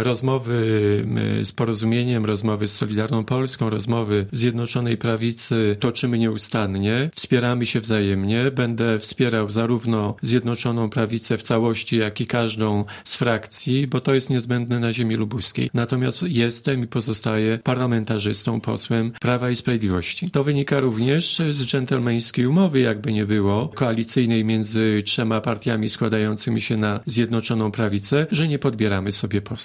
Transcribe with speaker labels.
Speaker 1: Rozmowy z porozumieniem, rozmowy z Solidarną Polską, rozmowy Zjednoczonej Prawicy toczymy nieustannie, wspieramy się wzajemnie. Będę wspierał zarówno Zjednoczoną Prawicę w całości, jak i każdą z frakcji, bo to jest niezbędne na ziemi lubuskiej. Natomiast jestem i pozostaję parlamentarzystą, posłem Prawa i Sprawiedliwości. To wynika również z dżentelmeńskiej umowy, jakby nie było, koalicyjnej między trzema partiami składającymi się na Zjednoczoną Prawicę, że nie podbieramy sobie posłów.